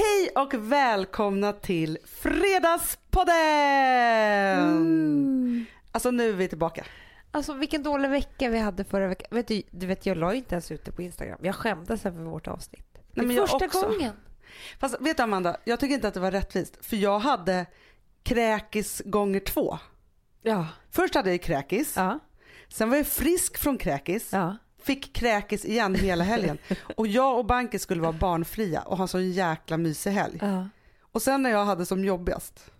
Hej och välkomna till Fredagspodden! Mm. Alltså nu är vi tillbaka. Alltså vilken dålig vecka vi hade förra veckan. Vet du, du vet, jag la ju inte ens ut det på Instagram. Jag skämdes över vårt avsnitt. Nej, men första också. gången. Fast vet du Amanda, jag tycker inte att det var rättvist. För jag hade kräkis gånger två. Ja. Först hade jag kräkis, Ja. sen var jag frisk från kräkis. Ja. Fick kräkis igen hela helgen. Och jag och Banke skulle vara barnfria och ha så jäkla mysig helg. ja. Och sen när jag hade som jobbigast,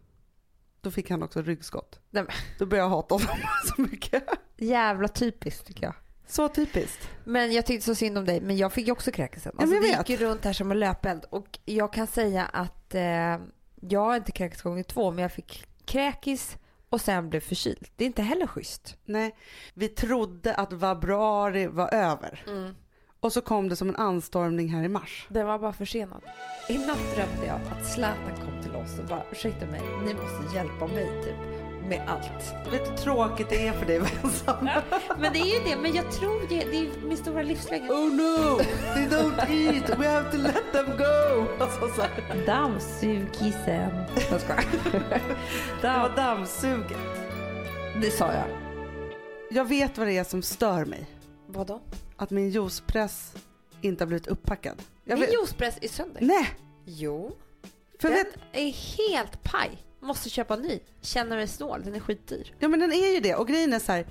då fick han också ryggskott. Nej, men, Då började jag hata honom så mycket. jävla typiskt tycker jag. Så typiskt. Men jag tyckte så synd om dig. Men jag fick ju också kräkisen. Alltså, jag det vet. gick ju runt här som en löpeld. Och jag kan säga att eh, jag har inte kräkis gånger två. Men jag fick kräkis och sen blev förkyld. Det är inte heller schysst. Nej, vi trodde att februari var över. Och så kom det som en anstormning här i mars. Den var bara försenad. I natt drömde jag att Zlatan kom till oss och bara ursäkta mig, ni måste hjälpa mig typ med allt. Vet du hur tråkigt det är för dig att vara ensam? Men det är ju det, men jag tror det, det är min stora livslängd. Oh no, they don't eat, we have to let them go. Alltså, så här. Dammsugisen. Jag skojar. Det var Damm. dammsuget. Det sa jag. Jag vet vad det är som stör mig. Vadå? Att min juicepress inte har blivit uppackad. Jag Min vet... juicepress är sönder. Nej, Jo. för Den vet... är helt paj. Måste köpa en ny. Känner mig snål, den är skitdyr. Ja men den är ju det och grejen är så här.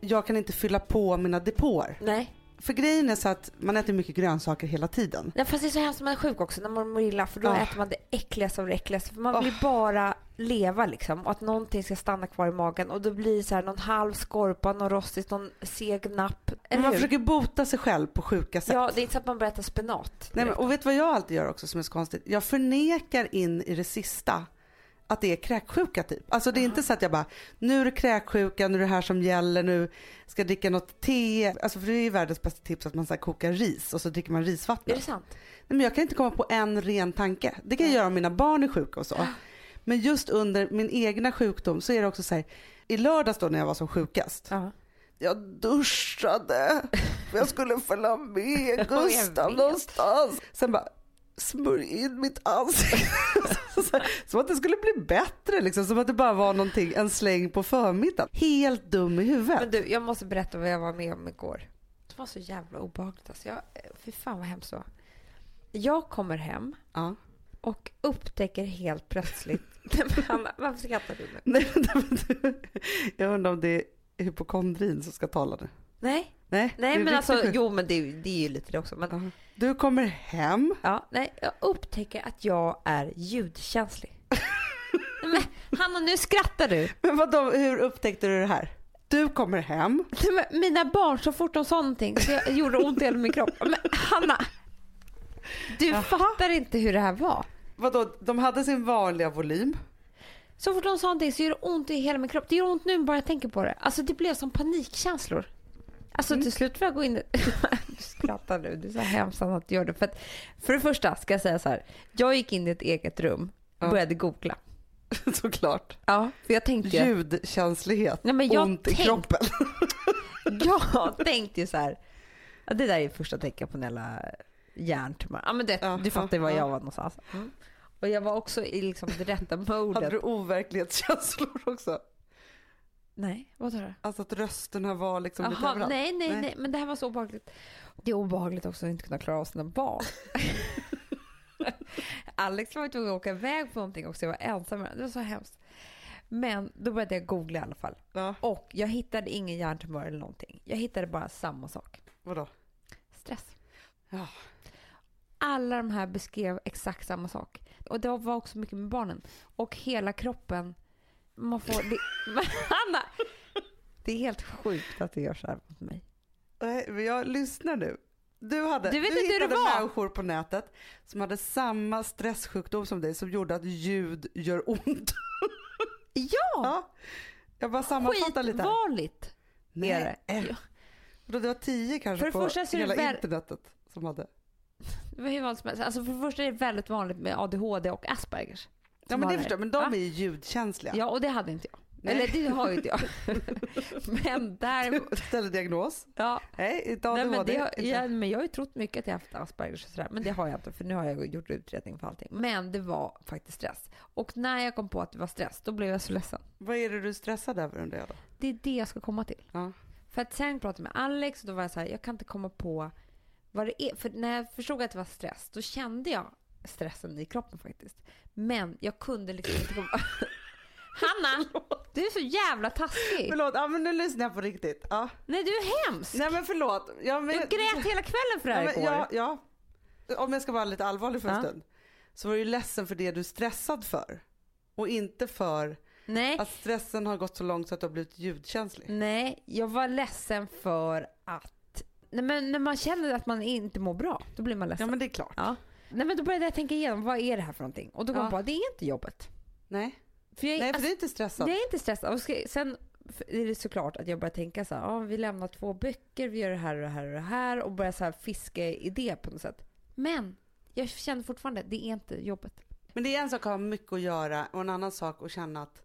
Jag kan inte fylla på mina depåer. Nej. För grejen är så att man äter mycket grönsaker hela tiden. Nej, fast det är så hemskt när man är sjuk också, när man mår illa. För då Ah. äter man det äckligaste av det äckligaste. För man Ah. vill bara leva liksom. Och att någonting ska stanna kvar i magen. Och då blir det så här någon halv skorpa, någon rostigt, någon seg napp. Eller man hur? försöker bota sig själv på sjuka sätt. Ja, det är inte så att man börjar äta spenat. Nej, men, och vet du vad jag alltid gör också som är så konstigt? Jag förnekar in i det sista att det är kräksjuka typ. Alltså det är inte så att jag bara, nu är det kräksjuka, nu är det här som gäller, nu ska jag dricka något te. Alltså för det är ju världens bästa tips att man så kokar ris och så dricker man Är risvatten. det sant? Nej, men jag kan inte komma på en ren tanke. Det kan jag göra om mina barn är sjuka och så. Men just under min egna sjukdom så är det också så här, i lördags då när jag var som sjukast, Ja. jag duschade för jag skulle följa med Gustav någonstans. Sen bara smörj in mitt ansikte. Så- Som att det skulle bli bättre liksom. Som att det bara var någonting, en släng på förmiddagen. Helt dum i huvudet. Men du, jag måste berätta vad jag var med om igår. Det var så jävla obehagligt alltså. Jag, fy fan vad hemskt det var. Jag kommer hem Ja. och upptäcker helt plötsligt... Nej, men Hanna, varför skrattar du nu? Nej, men du, jag undrar om det är hypokondrin som ska tala nu. Nej, Nej, nej men alltså sjukt. jo men det, är ju- det är ju lite det också. Men. Du kommer hem. ja, nej, jag upptäcker att jag är ljudkänslig. Men Hanna nu skrattar du. Men vadå, hur upptäckte du det här? Du kommer hem. Men Mina barn så fort de sa någonting så jag gjorde ont i hela min kropp. Men Hanna, du Jaha. fattar inte hur det här var. Vadå, de hade sin vanliga volym. Så fort de sa någonting så gör det ont i hela min kropp. Det gör ont nu bara jag tänker på det. Alltså det blev som panikkänslor. Alltså till slut får jag gå in... du skrattar nu. Det är så hemskt att du gör det. För, att, för det första ska jag säga så här. Jag gick in i ett eget rum och Ja. började googla. Såklart. Ja, för jag tänkte... Ljudkänslighet, Nej, men jag ont i tänk- kroppen. Jag tänkte ju så här. Det där är första tecken på en jävla hjärntumör. Ja, men det, Ja, du fattar ju var ja, jag var någonstans. Och jag var också i liksom det rätta Hade modet. du overklighetskänslor också? Nej, vad tar du? Alltså att rösterna var liksom lite Jaha, överallt? nej, nej, Nej. nej, men det här var så obehagligt. Det är obehagligt också att inte kunna klara av sina barn. Alex var tvungen att åka iväg på någonting också. Jag var ensam. med det. Det var så hemskt. Men då började jag googla i alla fall. Ja, Och jag hittade ingen hjärntumör eller någonting. Jag hittade bara samma sak. vadå? Stress. Ja. Alla de här beskrev exakt samma sak. Och det var också mycket med barnen. Och hela kroppen. Man får... Det, men Hanna! Det är helt sjukt att du gör så här mot mig. Nej, men jag lyssnar nu. Du, hade, Du vet du det hittade var. människor på nätet som hade samma stresssjukdom som dig som gjorde att ljud gör ont. Ja! Ja. Jag bara sammanfattar lite. Skitvanligt är det. Ja. Då Det var tio kanske För det på första så är det hela väl- internetet som hade. Det var hur vanligt som helst. Alltså för det första är det väldigt vanligt med ADHD och Aspergers. Ja men det förstår men de Va? är ju ljudkänsliga. Ja, och det hade inte jag. Nej. Eller det har ju inte jag. men där... Ställer diagnos. Ja. Nej, inte Nej, men, det har, ja, men jag har ju trott mycket att jag haft Aspergers och sådär. Men det har jag inte för nu har jag gjort utredning för allting. Men det var faktiskt stress. Och när jag kom på att det var stress då blev jag så ledsen. Vad är det du är stressad över jag då? Det är det jag ska komma till. Ja. För att sen pratade jag med Alex och då var jag så här, jag kan inte komma på vad det är. För när jag förstod att det var stress, då kände jag stressen i kroppen faktiskt. Men jag kunde liksom inte komma... Hanna! Du är så jävla taskig. Förlåt, ja, men nu lyssnar jag på riktigt. Ja. Nej, du är hemsk. Nej men förlåt. Ja, men, Du grät hela kvällen för det här ja, men, igår. ja, ja. Om jag ska vara lite allvarlig för en Ja. stund. Så var du ju ledsen för det du är stressad för. Och inte för Nej. att stressen har gått så långt så att du har blivit ljudkänslig. Nej, jag var ledsen för att... Nej, men när man känner att man inte mår bra, då blir man ledsen. Ja men det är klart. Ja. Nej, men då började jag tänka igenom, vad är det här för någonting? Och då kom Ja. jag på att det är inte jobbet. Nej. För jag, Nej för alltså, du är inte stressad. jag är inte stressad. Och ska, sen är det såklart att jag börjar tänka så här, ja, vi lämnar två böcker, vi gör det här och det här och det här och börjar så här fiska i det på något sätt. Men jag känner fortfarande, det är inte jobbet. Men det är en sak att ha mycket att göra och en annan sak att känna att,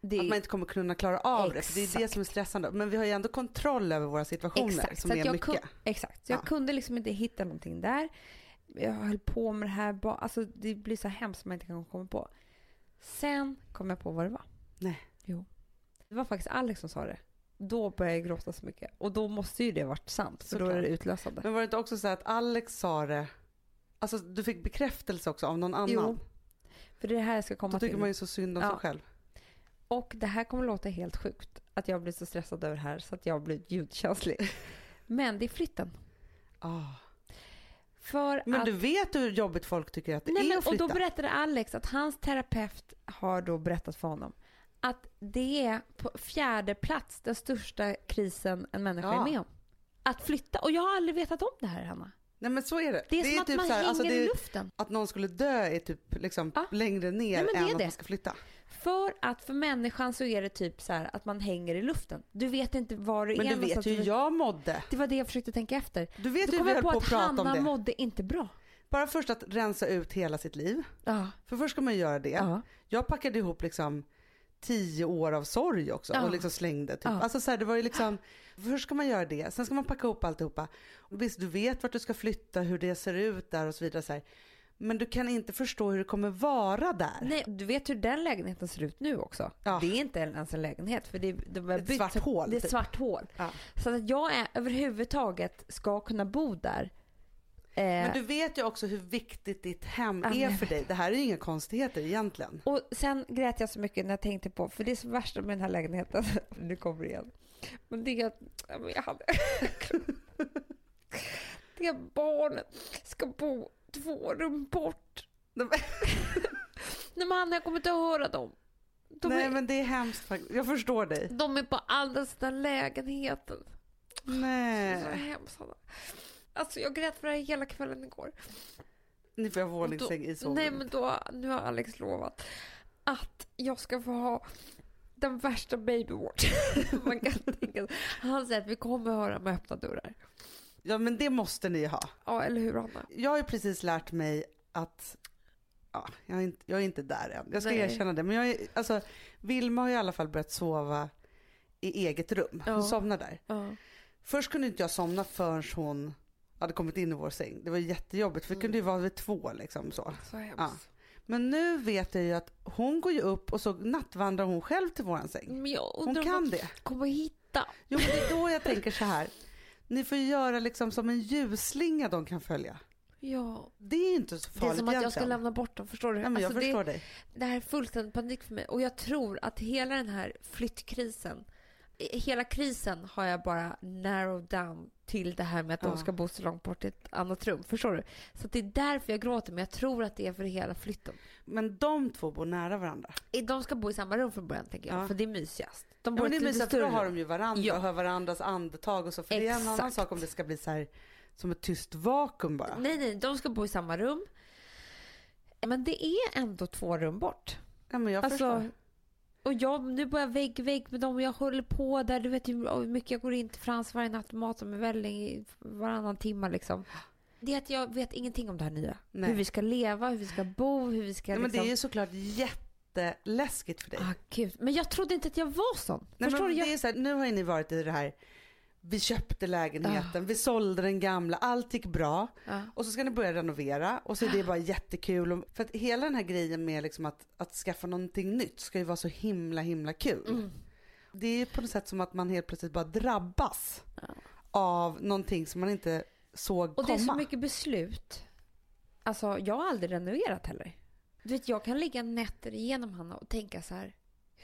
Det att man inte kommer kunna klara av det. För det är det Exakt. som är stressande. Men vi har ju ändå kontroll över våra situationer Exakt, som är mycket. kun- exakt, så jag Ja. kunde liksom inte hitta någonting där. Jag höll på med det här, alltså det blir så hemskt som man inte kan komma på. Sen kom jag på vad det var. Nej. Jo. Det var faktiskt Alex som sa det. Då började jag gråta så mycket. Och då måste ju det varit sant, för då är det Såklart. utlösande. Men var det inte också så att Alex sa det, alltså du fick bekräftelse också av någon annan? Jo, För det är det här jag ska komma Då tycker till. man ju så synd om Ja. sig själv. Och det här kommer låta helt sjukt. Att jag blir så stressad över det här så att jag blir ljudkänslig. Men det är flytten. Ah. För Men att... du vet hur jobbigt folk tycker att det Nej, är men, att och flytta? då berättade Alex att hans terapeut har då berättat för honom att det är på fjärde plats den största krisen en människa Ja. är med om. Att flytta. Och jag har aldrig vetat om det här, Hanna. Nej men så är det. Det är, som att typ man så här, hänger alltså, det i är, luften. Att någon skulle dö är typ liksom Ja. längre ner Nej, det är än att det. man ska flytta. För att för människan så är det typ så här att man hänger i luften. Du vet inte var du Men är du vet hur jag mådde. Det var det jag försökte tänka efter. Du vet Då kom jag på på att att prata om Hanna det. mådde inte bra. Bara först att rensa ut hela sitt liv. Ja. För först ska man göra det. Ja. Jag packade ihop liksom tio år av sorg också Ja. och liksom slängde. Typ. Ja. Alltså så här, det var ju liksom, först ska man göra det, sen ska man packa ihop alltihopa. Och visst, du vet vart du ska flytta, hur det ser ut där och så vidare. Så här. Men du kan inte förstå hur det kommer vara där. Nej, du vet hur den lägenheten ser ut nu också. Ja. Det är inte ens en lägenhet för det, det var Ett byggt- svart hål, Det är ett typ. svart hål. Ja. Så att jag är, överhuvudtaget ska kunna bo där. Eh, Men du vet ju också hur viktigt ditt hem är för dig. Det här är ju inga konstigheter egentligen. Och sen grät jag så mycket när jag tänkte på, för det är så värsta med den här lägenheten, nu kommer det igen. Men det är att jag hade... det är barnen ska bo två rum bort. Nej men Anna, jag kommer inte att höra dem. De, Nej är, men det är hemskt faktiskt. Jag förstår dig. de är på andra sidan lägenheten. Så Nej. hemskt Hanna. Alltså jag grät för det här hela kvällen igår. Ni får ha våningssäng i Nej sovrummet. men då, nu har Alex lovat att jag ska få ha den värsta babywatch man kan tänka sig. Han säger att vi kommer att höra med öppna dörrar. Ja men det måste ni ha. Ja eller hur Anna? Jag har ju precis lärt mig att Ja, jag, är inte, jag är inte där än. Jag ska Nej. erkänna det. Men jag är, alltså, Vilma har i alla fall börjat sova i eget rum. Hon Ja. somnar där. Ja. Först kunde inte jag somna förrän hon hade kommit in i vår säng. Det var jättejobbigt för det kunde ju vara vid två liksom så. Så. Ja. Men nu vet jag ju att hon går ju upp och så nattvandrar hon själv till våran säng. Hon kan det. kommer hitta. Jo men det är då jag tänker så här. Ni får göra liksom som en ljusslinga de kan följa. Ja. Det är inte så Det är farligt som att jag ska lämna bort dem, förstår du? Ja, men jag Alltså, förstår det, dig. det här är fullständig panik för mig. Och jag tror att hela den här flyttkrisen, hela krisen har jag bara narrowed down till det här med att Ja. de ska bo så långt bort i ett annat rum. Förstår du? Så det är därför jag gråter, men jag tror att det är för hela flytten. Men de två bor nära varandra. De ska bo i samma rum från början, tänker jag, Ja. för det är mysigast. De Ja, bor men det är mysigt för då har de ju varandra Ja. och hör varandras andetag och så. För det är en annan Exakt. sak om det ska bli så här som ett tyst vakuum bara. Nej, nej, de ska bo i samma rum. Men det är ändå två rum bort. Ja men jag Alltså, förstår. Och jag, nu bor jag vägg vägg med dem och jag håller på där. Du vet hur mycket jag går in till Frans varje natt och matar med välling varannan timme liksom. Det är att jag vet ingenting om det här nya. Nej. Hur vi ska leva, hur vi ska bo, hur vi ska Ja, men det liksom... är ju såklart jätteläskigt för dig. Ah, gud. Men jag trodde inte att jag var sån. Nej, Förstår men du? det Jag... är så här, nu har ju ni varit i det här, vi köpte lägenheten, vi sålde den gamla, allt gick bra. Ja. Och så ska ni börja renovera och så är det bara jättekul. Och- För att hela den här grejen med liksom att, att skaffa någonting nytt ska ju vara så himla himla kul. Mm. Det är ju på något sätt som att man helt plötsligt bara drabbas Ja. av någonting som man inte såg Och komma. det är så mycket beslut. Alltså, jag har aldrig renoverat heller. Du vet, jag kan ligga nätter igenom Hanna och tänka så här.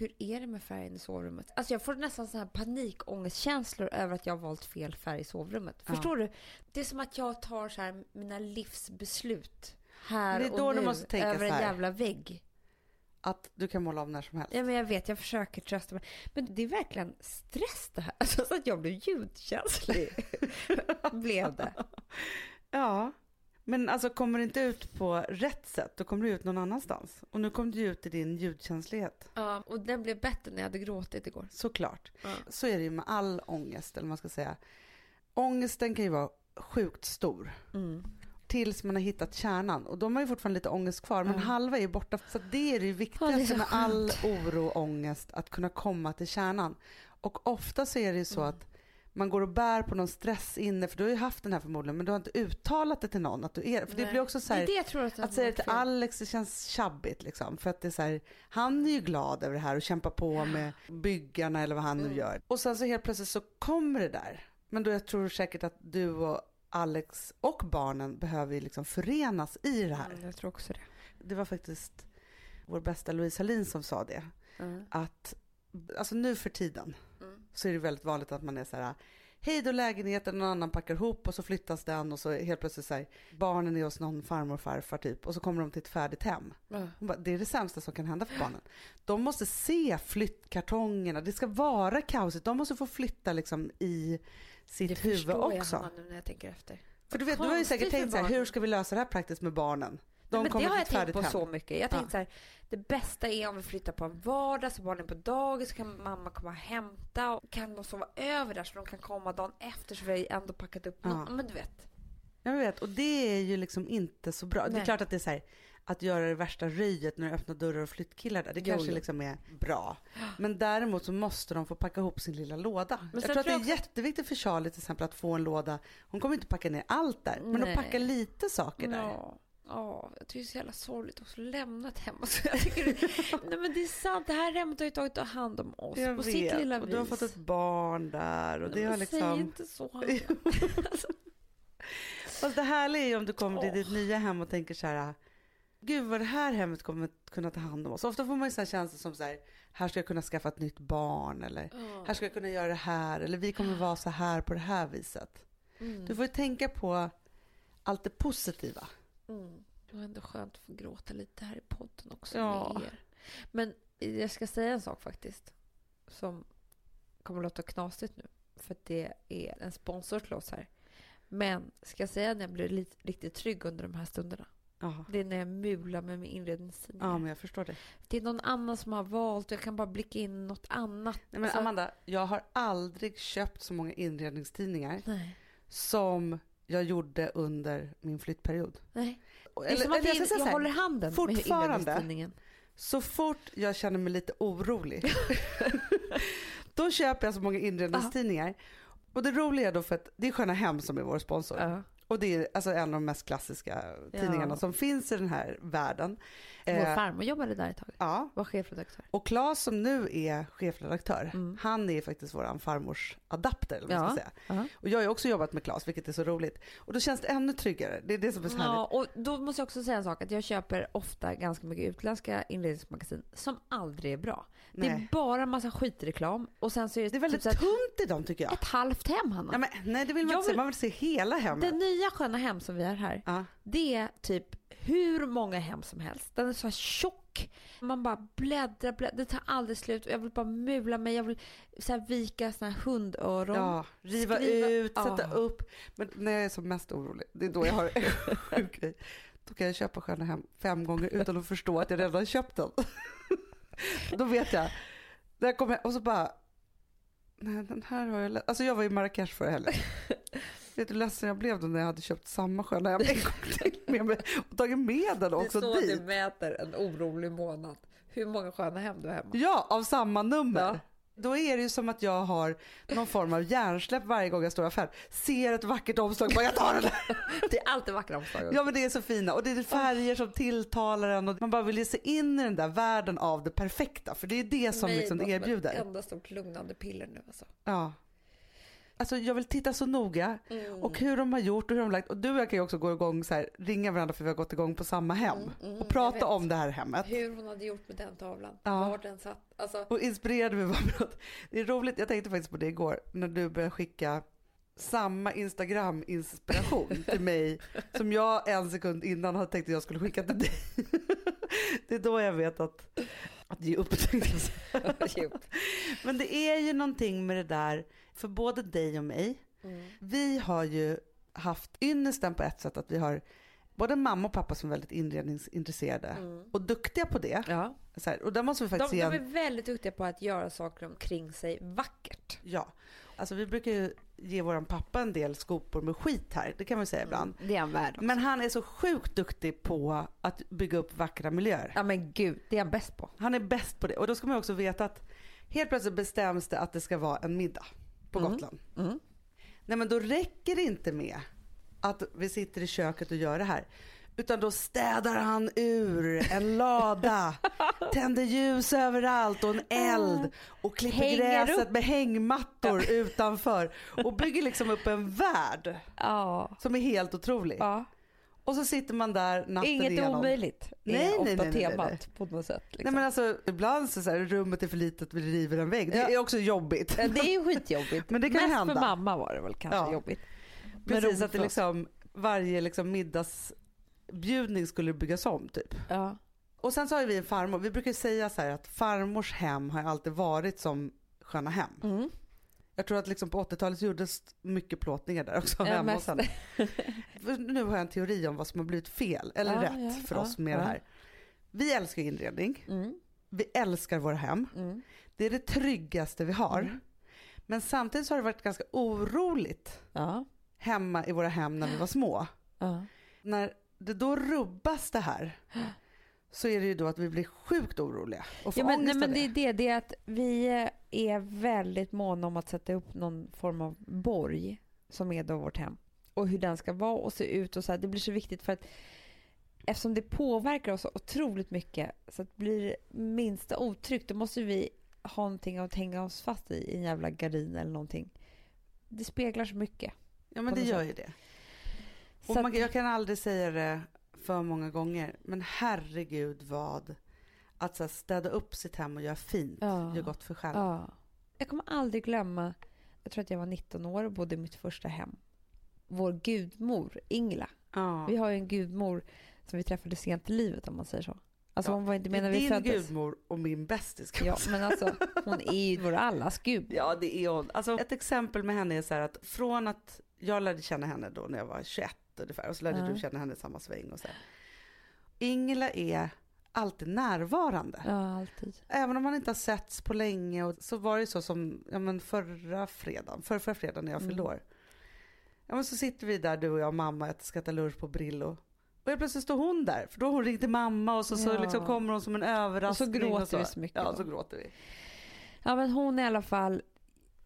Hur är det med färgen i sovrummet? Alltså jag får nästan så här panikångestkänslor över att jag har valt fel färg i sovrummet. Ja. Förstår du? Det är som att jag tar så här mina livsbeslut här och nu över en jävla vägg. Att du kan måla om när som helst. Ja, men jag vet, jag försöker trösta mig. Men det är verkligen stress det här. Alltså, så att jag blev ljudkänslig. blev det. Ja, men alltså kommer det inte ut på rätt sätt då kommer det ut någon annanstans. Och nu kom det ju ut i din ljudkänslighet. Ja, och den blev bättre när jag hade gråtit igår. Såklart. Ja. Så är det ju med all ångest, eller vad man ska säga. Ångesten kan ju vara sjukt stor. Mm. Tills man har hittat kärnan. Och de har ju fortfarande lite ångest kvar, men Mm. halva är ju borta. Så det är det ju Ja, det är viktigaste så med all oro och ångest, att kunna komma till kärnan. Och ofta så är det ju så att man går och bär på någon stress inne, för du har ju haft den här förmodligen, men du har inte uttalat det till någon. Att du är, för det Nej. blir också så Det här, är det tror att, att säga det till Alex, det känns tjabbigt liksom. För att det är så här, han är ju glad över det här och kämpar på med byggarna eller vad han nu Mm. gör. Och sen så helt plötsligt så kommer det där. Men då jag tror säkert att du och Alex och barnen behöver ju liksom förenas i det här. Mm, jag tror också det. Det var faktiskt vår bästa Louise Hallin som sa det. Mm. Att alltså nu för tiden. Så är det väldigt vanligt att man är så här hej då lägenheten, någon annan packar ihop och så flyttas den och så helt plötsligt så här, barnen är hos någon farmor och farfar typ och så kommer de till ett färdigt hem. Hon bara, det är det sämsta som kan hända för barnen. De måste se flyttkartongerna, det ska vara kaosigt, de måste få flytta liksom i sitt Det huvud förstår jag också. Hanna, nu när jag tänker efter. För du vet, du har ju säkert tänkt så här, hur ska vi lösa det här praktiskt med barnen? De Nej, men det har jag tänkt på hem. så mycket. Jag har Ja. så här, det bästa är om vi flyttar på en vardag så barnen på dagis så kan mamma komma och hämta och kan de sova över där så de kan komma dagen efter så vi har ändå packat upp Ja. något. Men du vet. Jag vet, och det är ju liksom inte så bra. Det är Nej. klart att det är så här, att göra det värsta röjet när du öppnar dörrar och flyttkillar där, det Jo, kanske jo. liksom är bra. Men däremot så måste de få packa ihop sin lilla låda. Men jag tror att det är också jätteviktigt för Charlie till exempel att få en låda. Hon kommer inte packa ner allt där, men Nej. att packa lite saker där. Ja. Ja, jag tycker det är så jävla sorgligt också. Lämnat hem. Alltså, jag tycker det, nej men det är sant. Det här hemmet har ju tagit hand om oss Jag på vet, sitt lilla och vis. du har fått ett barn där och det Nej, har men Säg liksom... inte så. Alltså, Fast det härliga är ju om du kommer till ditt nya hem och tänker så här. Gud vad det här hemmet kommer kunna ta hand om oss. Ofta får man ju så känslor som så här, här ska jag kunna skaffa ett nytt barn eller ja. här ska jag kunna göra det här eller vi kommer vara så här på det här viset. Mm. Du får ju tänka på allt det positiva. Mm. Det var ändå skönt att få gråta lite här i podden också Ja. med er. Men jag ska säga en sak faktiskt. Som kommer låta knasigt nu. För att det är en sponsor till oss här. Men ska jag säga när jag blir lite, riktigt trygg under de här stunderna. Ja. Det är när jag mular med min inredningstidningar. ja, men jag förstår det. Det är någon annan som har valt och jag kan bara blicka in något annat. Nej, men Alltså, Amanda, jag har aldrig köpt så många inredningstidningar Nej. som jag gjorde under min flyttperiod. Nej. Och- Det är som att eller jag jag, jag här, håller handen fortfarande-. Så fort jag känner mig lite orolig, då köper jag så många inredningstidningar. Och det roliga då för att det är Sköna Hem som är vår sponsor. Ja. Och det är alltså en av de mest klassiska Ja. tidningarna som finns i den här världen. Vår Eh, farmor jobbade där ett tag. ja, Var chefredaktör. och Claes som nu är chefredaktör, Mm. han är faktiskt våran farmors adapter. Eller Ja. säga. Ja. Och jag har också jobbat med Claes, vilket är så roligt. Och då känns det ännu tryggare. Det är det som är så härligt. Ja, och då måste jag också säga en sak. Att jag köper ofta ganska mycket utländska inredningsmagasin som aldrig är bra. Det är Nej. bara massa skitreklam och sen så är det, Det är väldigt typ tunt i dem tycker jag. ett halvt hem, Hanna. Ja, men, nej det vill man Jag inte se, vill- man vill se hela hemmet. Det nya sköna hem som vi har här, Ja. det är typ hur många hem som helst. Den är så här tjock. Man bara bläddrar, bläddrar. Det tar aldrig slut. Jag vill bara mula mig. Jag vill så här vika såna här hundöron. Ja, riva Skriva- ut, sätta Ja. upp. Men när jag är som mest orolig, det är då jag har en sjuk grej. Då kan jag köpa Sköna Hem fem gånger utan att förstå att jag redan köpt den. då vet jag. Där kommer jag, och så bara, nej den här har jag Alltså jag var i Marrakesh förra helgen. Vet du hur ledsen jag blev då när jag hade köpt samma Sköna Hem en gång till med mig och tagit med den också dit. mäter en orolig månad. hur många sköna hem du har hemma. Ja, av samma nummer. Ja. Då är det ju som att jag har någon form av hjärnsläpp varje gång jag står i affär. Ser ett vackert omslag, bara jag tar det där. Det är alltid vackra omslag. Ja men det är så fina och det är färger som tilltalar en och man bara vill ge sig in i den där världen av det perfekta för det är det som liksom det erbjuder. Ett enda stort lugnande piller nu alltså. Ja. Alltså jag vill titta så noga Mm. och hur de har gjort och hur de har lagt och du och jag kan ju också gå igång så här, ringa varandra för vi har gått igång på samma hem Mm, mm, och prata om det här hemmet. Hur hon hade gjort med den tavlan. Ja. Var den satt. Alltså, Och inspirerade vi varandra. Det är roligt, jag tänkte faktiskt på det igår när du började skicka samma Instagram-inspiration till mig som jag en sekund innan hade tänkt att jag skulle skicka till dig. Det är då jag vet att, att ge upp. Men det är ju någonting med det där för både dig och mig. Mm. Vi har ju haft ynnesten på ett sätt att vi har både mamma och pappa som är väldigt inredningsintresserade Mm. och duktiga på det. Ja. Här, och där måste vi De, faktiskt de ge är väldigt duktiga på att göra saker omkring sig vackert. Ja, alltså vi brukar ju ge våran pappa en del skopor med skit här, det kan man säga ibland. Det är han värd. Men han är så sjukt duktig på att bygga upp vackra miljöer. Ja men gud, det är han bäst på. Han är bäst på det och då ska man också veta att helt plötsligt bestäms det att det ska vara en middag på Mm. Gotland. Mm. Nej men då räcker det inte med att vi sitter i köket och gör det här. Utan då städar han ur en lada, tänder ljus överallt och en eld och klipper Hänger gräset upp. med hängmattor utanför och bygger liksom upp en värld Ja. som är helt otrolig. ja. Och så sitter man där natten Inget igenom. omöjligt Nej, är nej, ofta nej, nej, nej, temat nej. på något sätt. Liksom. Nej men alltså ibland så, så här, rummet är för litet, vi river en vägg. Det Ja. är också jobbigt. Ja, det är ju skitjobbigt. Men det kan Mest hända. för mamma var det väl kanske Ja. jobbigt. Men Precis att det liksom, varje liksom middagsbjudning skulle byggas om typ. Ja. Och sen så har vi en farmor, vi brukar säga så här att farmors hem har alltid varit som sköna hem. Mm. Jag tror att liksom på 80-talet gjordes mycket plåtningar där också Ja, hemma. För Nu har jag en teori om vad som har blivit fel eller Ja, rätt ja, för oss med det här. Vi älskar inredning, Mm. vi älskar våra hem. Mm. Det är det tryggaste vi har. Mm. Men samtidigt så har det varit ganska oroligt hemma i våra hem när vi var små. När det då rubbas det här så är det ju då att vi blir sjukt oroliga och får Ja, men, ångest nej, men det det. är det, det är att vi är väldigt måna om att sätta upp någon form av borg som är då vårt hem. Och hur den ska vara och se ut och så här. Det blir så viktigt för att eftersom det påverkar oss otroligt mycket så att blir det minsta otryggt då måste vi ha någonting att hänga oss fast i, en jävla gardin eller någonting. Det speglar så mycket. Ja men det gör sätt. ju det. Och man, jag kan aldrig säga det för många gånger men herregud vad att så här, städa upp sitt hem och göra fint Ja. gör gott för själ. Ja. Jag kommer aldrig glömma, jag tror att jag var 19 år och bodde i mitt första hem. Vår gudmor, Ingela. Ja. Vi har ju en gudmor som vi träffade sent i livet om man säger så. Alltså Ja, hon var inte med är när vi din föddes. gudmor och min bästis kan Ja, men alltså hon är ju vår allas gud. Ja det är hon. Alltså, ett exempel med henne är så här att från att jag lärde känna henne då när jag var 21 ungefär och så lärde Ja. du känna henne i samma sväng och så här. Ingela är alltid närvarande. Ja, alltid. Även om man inte har setts på länge och så var det så som ja, men förra fredagen, förra, förra fredagen när jag fyllde Mm. år. Ja men så sitter vi där du och jag och mamma och ska äta lunch på Brillo. Och helt plötsligt står hon där för då har hon ringt till mamma och så, så Ja. liksom kommer hon som en överraskning. gråter vi så mycket Ja då. så gråter vi. Ja, men hon i alla fall.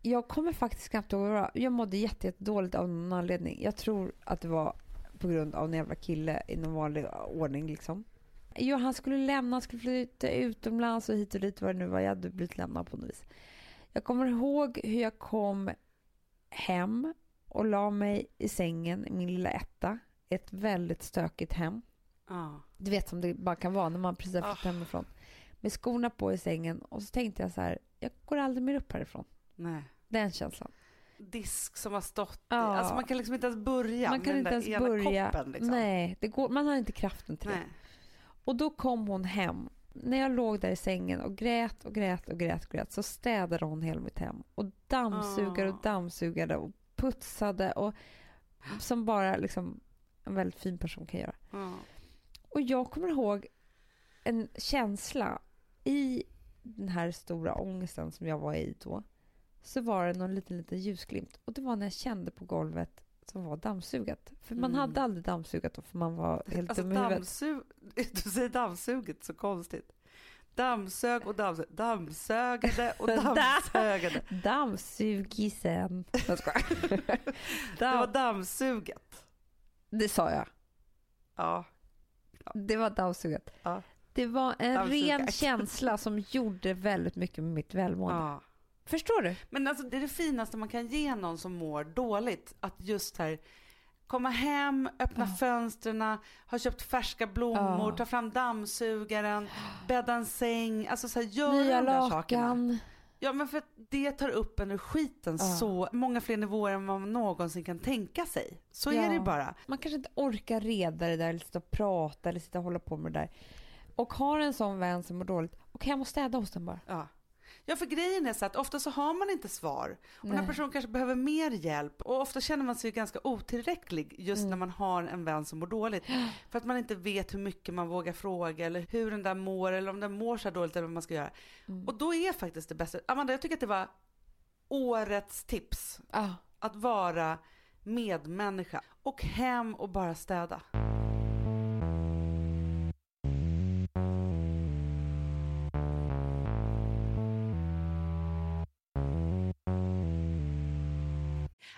Jag kommer faktiskt knappt ihåg vad. Jag mådde jätte, jätte dåligt av någon anledning. Jag tror att det var på grund av en jävla kille i någon vanlig ordning liksom. Jo, han skulle lämna, han skulle flytta utomlands och hit och dit vad det nu var. Jag hade blivit lämnad på något vis. Jag kommer ihåg hur jag kom hem och la mig i sängen i min lilla etta. Ett väldigt stökigt hem. Ja. Du vet som det bara kan vara när man precis har flyttat Ah. hemifrån. Med skorna på i sängen och så tänkte jag så här, jag går aldrig mer upp härifrån. Nej. Den känslan. Disk som har stått i. Ja. Alltså man kan liksom inte ens börja man kan med inte den ens där ena börja. koppen liksom. Nej, det går, man har inte kraften till Nej. det. Och då kom hon hem. När jag låg där i sängen och grät och grät och grät och grät så städade hon hela mitt hem och dammsugade och Ah. dammsugade och putsade och som bara liksom en väldigt fin person kan göra. Ja. Och jag kommer ihåg en känsla i den här stora ångesten som jag var i då. Så var det någon liten, liten ljusglimt. Och det var när jag kände på golvet som var dammsugat. För man Mm. hade aldrig dammsugat då för man var helt Alltså dum i huvudet. dammsug... Du säger dammsuget så konstigt. Dammsög och dammsög. Dammsögade och dammsögade. Dammsugisen. Jag skojar. Det var Damm, dammsuget. det sa jag. Ja. Det var dammsuget. Ja. Det var en Dammsugat. ren känsla som gjorde väldigt mycket med mitt välmående. ja. Förstår du? Men alltså det är det finaste man kan ge någon som mår dåligt. Att just här komma hem, öppna fönstren, ha köpt färska blommor, Ja. ta fram dammsugaren, bädda en säng. Alltså så här, göra Nya de där sakerna. lakan. Ja men för att det tar upp en ur skiten Ja. så många fler nivåer än vad man någonsin kan tänka sig. Så Ja. är det bara. Man kanske inte orkar reda det där, eller sitta och prata eller sitta och hålla på med det där. Och har en sån vän som mår dåligt, och hem och städa hos den bara. Ja. Ja, för grejen är så att ofta så har man inte svar. Och den här personen kanske behöver mer hjälp. Och ofta känner man sig ganska otillräcklig just Mm. när man har en vän som mår dåligt. För att man inte vet hur mycket man vågar fråga eller hur den där mår eller om den mår så här dåligt eller vad man ska göra. Mm. Och då är faktiskt det bästa, Amanda jag tycker att det var årets tips. Ja. Att vara medmänniska. Och hem och bara städa.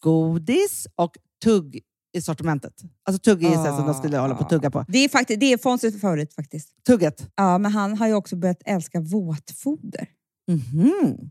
godis och tugg i sortimentet. Alltså tugg är ju så här som de skulle hålla på att tugga på. Det är, faktiskt, det är Fonzies favorit faktiskt. Tugget. Ja, men han har ju också börjat älska våtfoder. Mhm.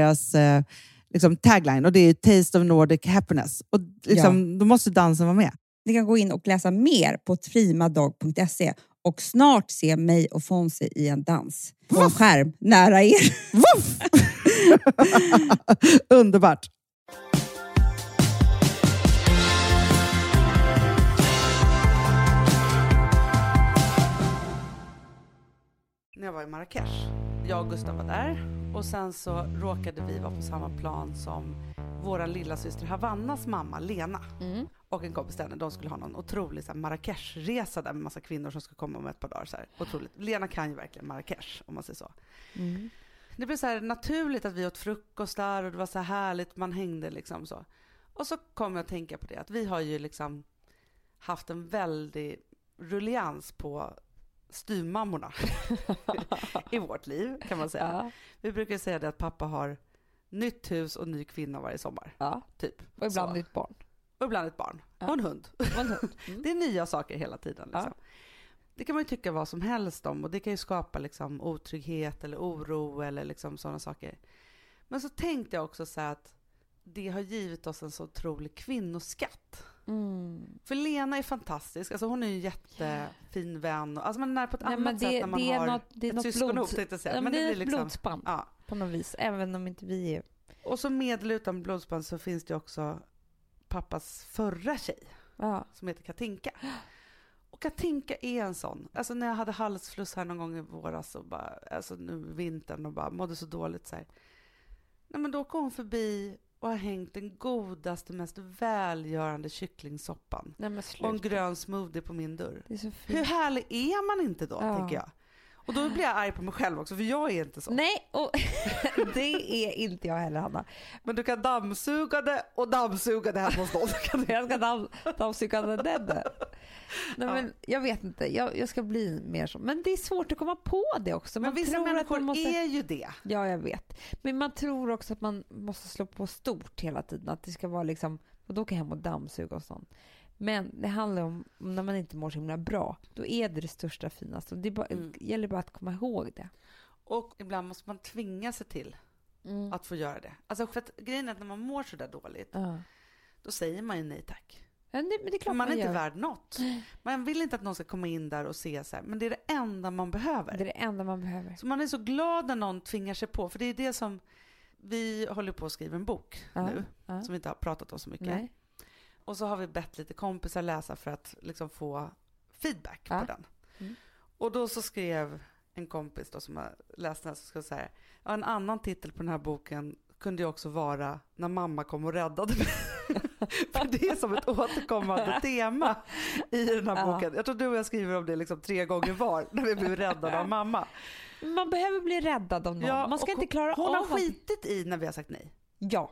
deras eh, liksom, tagline och det är Taste of Nordic Happiness. Och liksom, ja. Då måste dansen vara med. Ni kan gå in och läsa mer på trimadag.se och snart se mig och Fonzie i en dans på en skärm nära er. Underbart! När jag var i Marrakesh, jag och Gustav var där och sen så råkade vi vara på samma plan som vår lilla syster Havannas mamma Lena Mm. och en kompis till henne. De skulle ha någon otrolig Marrakesh-resa där med massa kvinnor som skulle komma om ett par dagar. Så här. Otroligt. Lena kan ju verkligen Marrakesh om man säger så. Mm. Det blev så här naturligt att vi åt frukost där och det var så här härligt, man hängde liksom så. Och så kom jag att tänka på det att vi har ju liksom haft en väldig rullians på styvmammorna i vårt liv kan man säga. Ja. Vi brukar säga det att pappa har nytt hus och ny kvinna varje sommar, ja. typ. Och ibland Så. ditt barn. Och ibland ett barn Ja. och en hund. Och en hund. Mm. Det är nya saker hela tiden. Liksom. Det kan man ju tycka vad som helst om och det kan ju skapa liksom, otrygghet eller oro eller liksom sådana saker. Men så tänkte jag också så att det har givit oss en så otrolig kvinnoskatt. Mm. För Lena är fantastisk, alltså hon är ju en jättefin vän. Alltså man är på ett Nej, annat men sätt det, när man det har något, det är ett syskonhop tänkte jag säga. ja, men Men det är ett liksom- blodsband Ja. på något vis. Även om inte vi är... Och så med eller utan blodsband så finns det också pappas förra tjej. Ja. som heter Katinka. Och Katinka är en sån. Alltså när jag hade halsfluss här någon gång i våras och bara, alltså nu vintern och bara mådde så dåligt så här. Nej men då kom hon förbi och har hängt den godaste, mest välgörande kycklingsoppan Nej och en grön smoothie på min dörr. Hur härlig är man inte då, Ja. tänker jag. Och då blir jag arg på mig själv också, för jag är inte så. Nej, och det är inte jag heller Hanna. Men du kan dammsuga det och dammsuga det här hos någon. Jag ska damm, dammsuga den. Nej, Ja. men jag vet inte, jag, jag ska bli mer så. Men det är svårt att komma på det också. Men Man vissa tror att människor måste... är ju det. Ja, jag vet. Men man tror också att man måste slå på stort hela tiden. Att det ska vara liksom, och då åka hem och dammsuga och sånt. Men det handlar om när man inte mår så himla bra. Då är det det största finaste. Och det är bara, Mm. gäller bara att komma ihåg det. Och ibland måste man tvinga sig till att få göra det. Alltså för att grejen är att när man mår så där dåligt, Ja. då säger man ju nej tack. Men det, men det är klart man är man inte gör. värd något. Man vill inte att någon ska komma in där och se så här, men det är det enda man behöver. Det är det enda man behöver. Så man är så glad när någon tvingar sig på, för det är det som, vi håller på att skriva en bok Ja, nu, ja. som vi inte har pratat om så mycket. Nej. Och så har vi bett lite kompisar läsa för att liksom få feedback Ja. på den. Mm. Och då så skrev en kompis då som har läst den här, så jag säga, ja, en annan titel på den här boken kunde ju också vara När mamma kom och räddade mig. för det är som ett återkommande tema i den här Ja. boken. Jag tror du och jag skriver om det liksom tre gånger var, när vi blev räddade av mamma. Man behöver bli räddad av någon. man ska inte klara hon av har allt. skitit i när vi har sagt nej. Ja.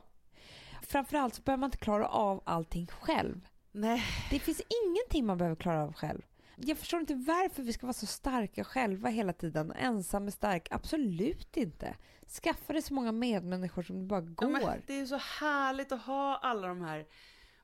Framförallt så behöver man inte klara av allting själv. Nej, Det finns ingenting man behöver klara av själv. Jag förstår inte varför vi ska vara så starka själva hela tiden. Ensam är stark. Absolut inte. Skaffa dig så många medmänniskor som det bara Ja, går. men det är så härligt att ha alla de här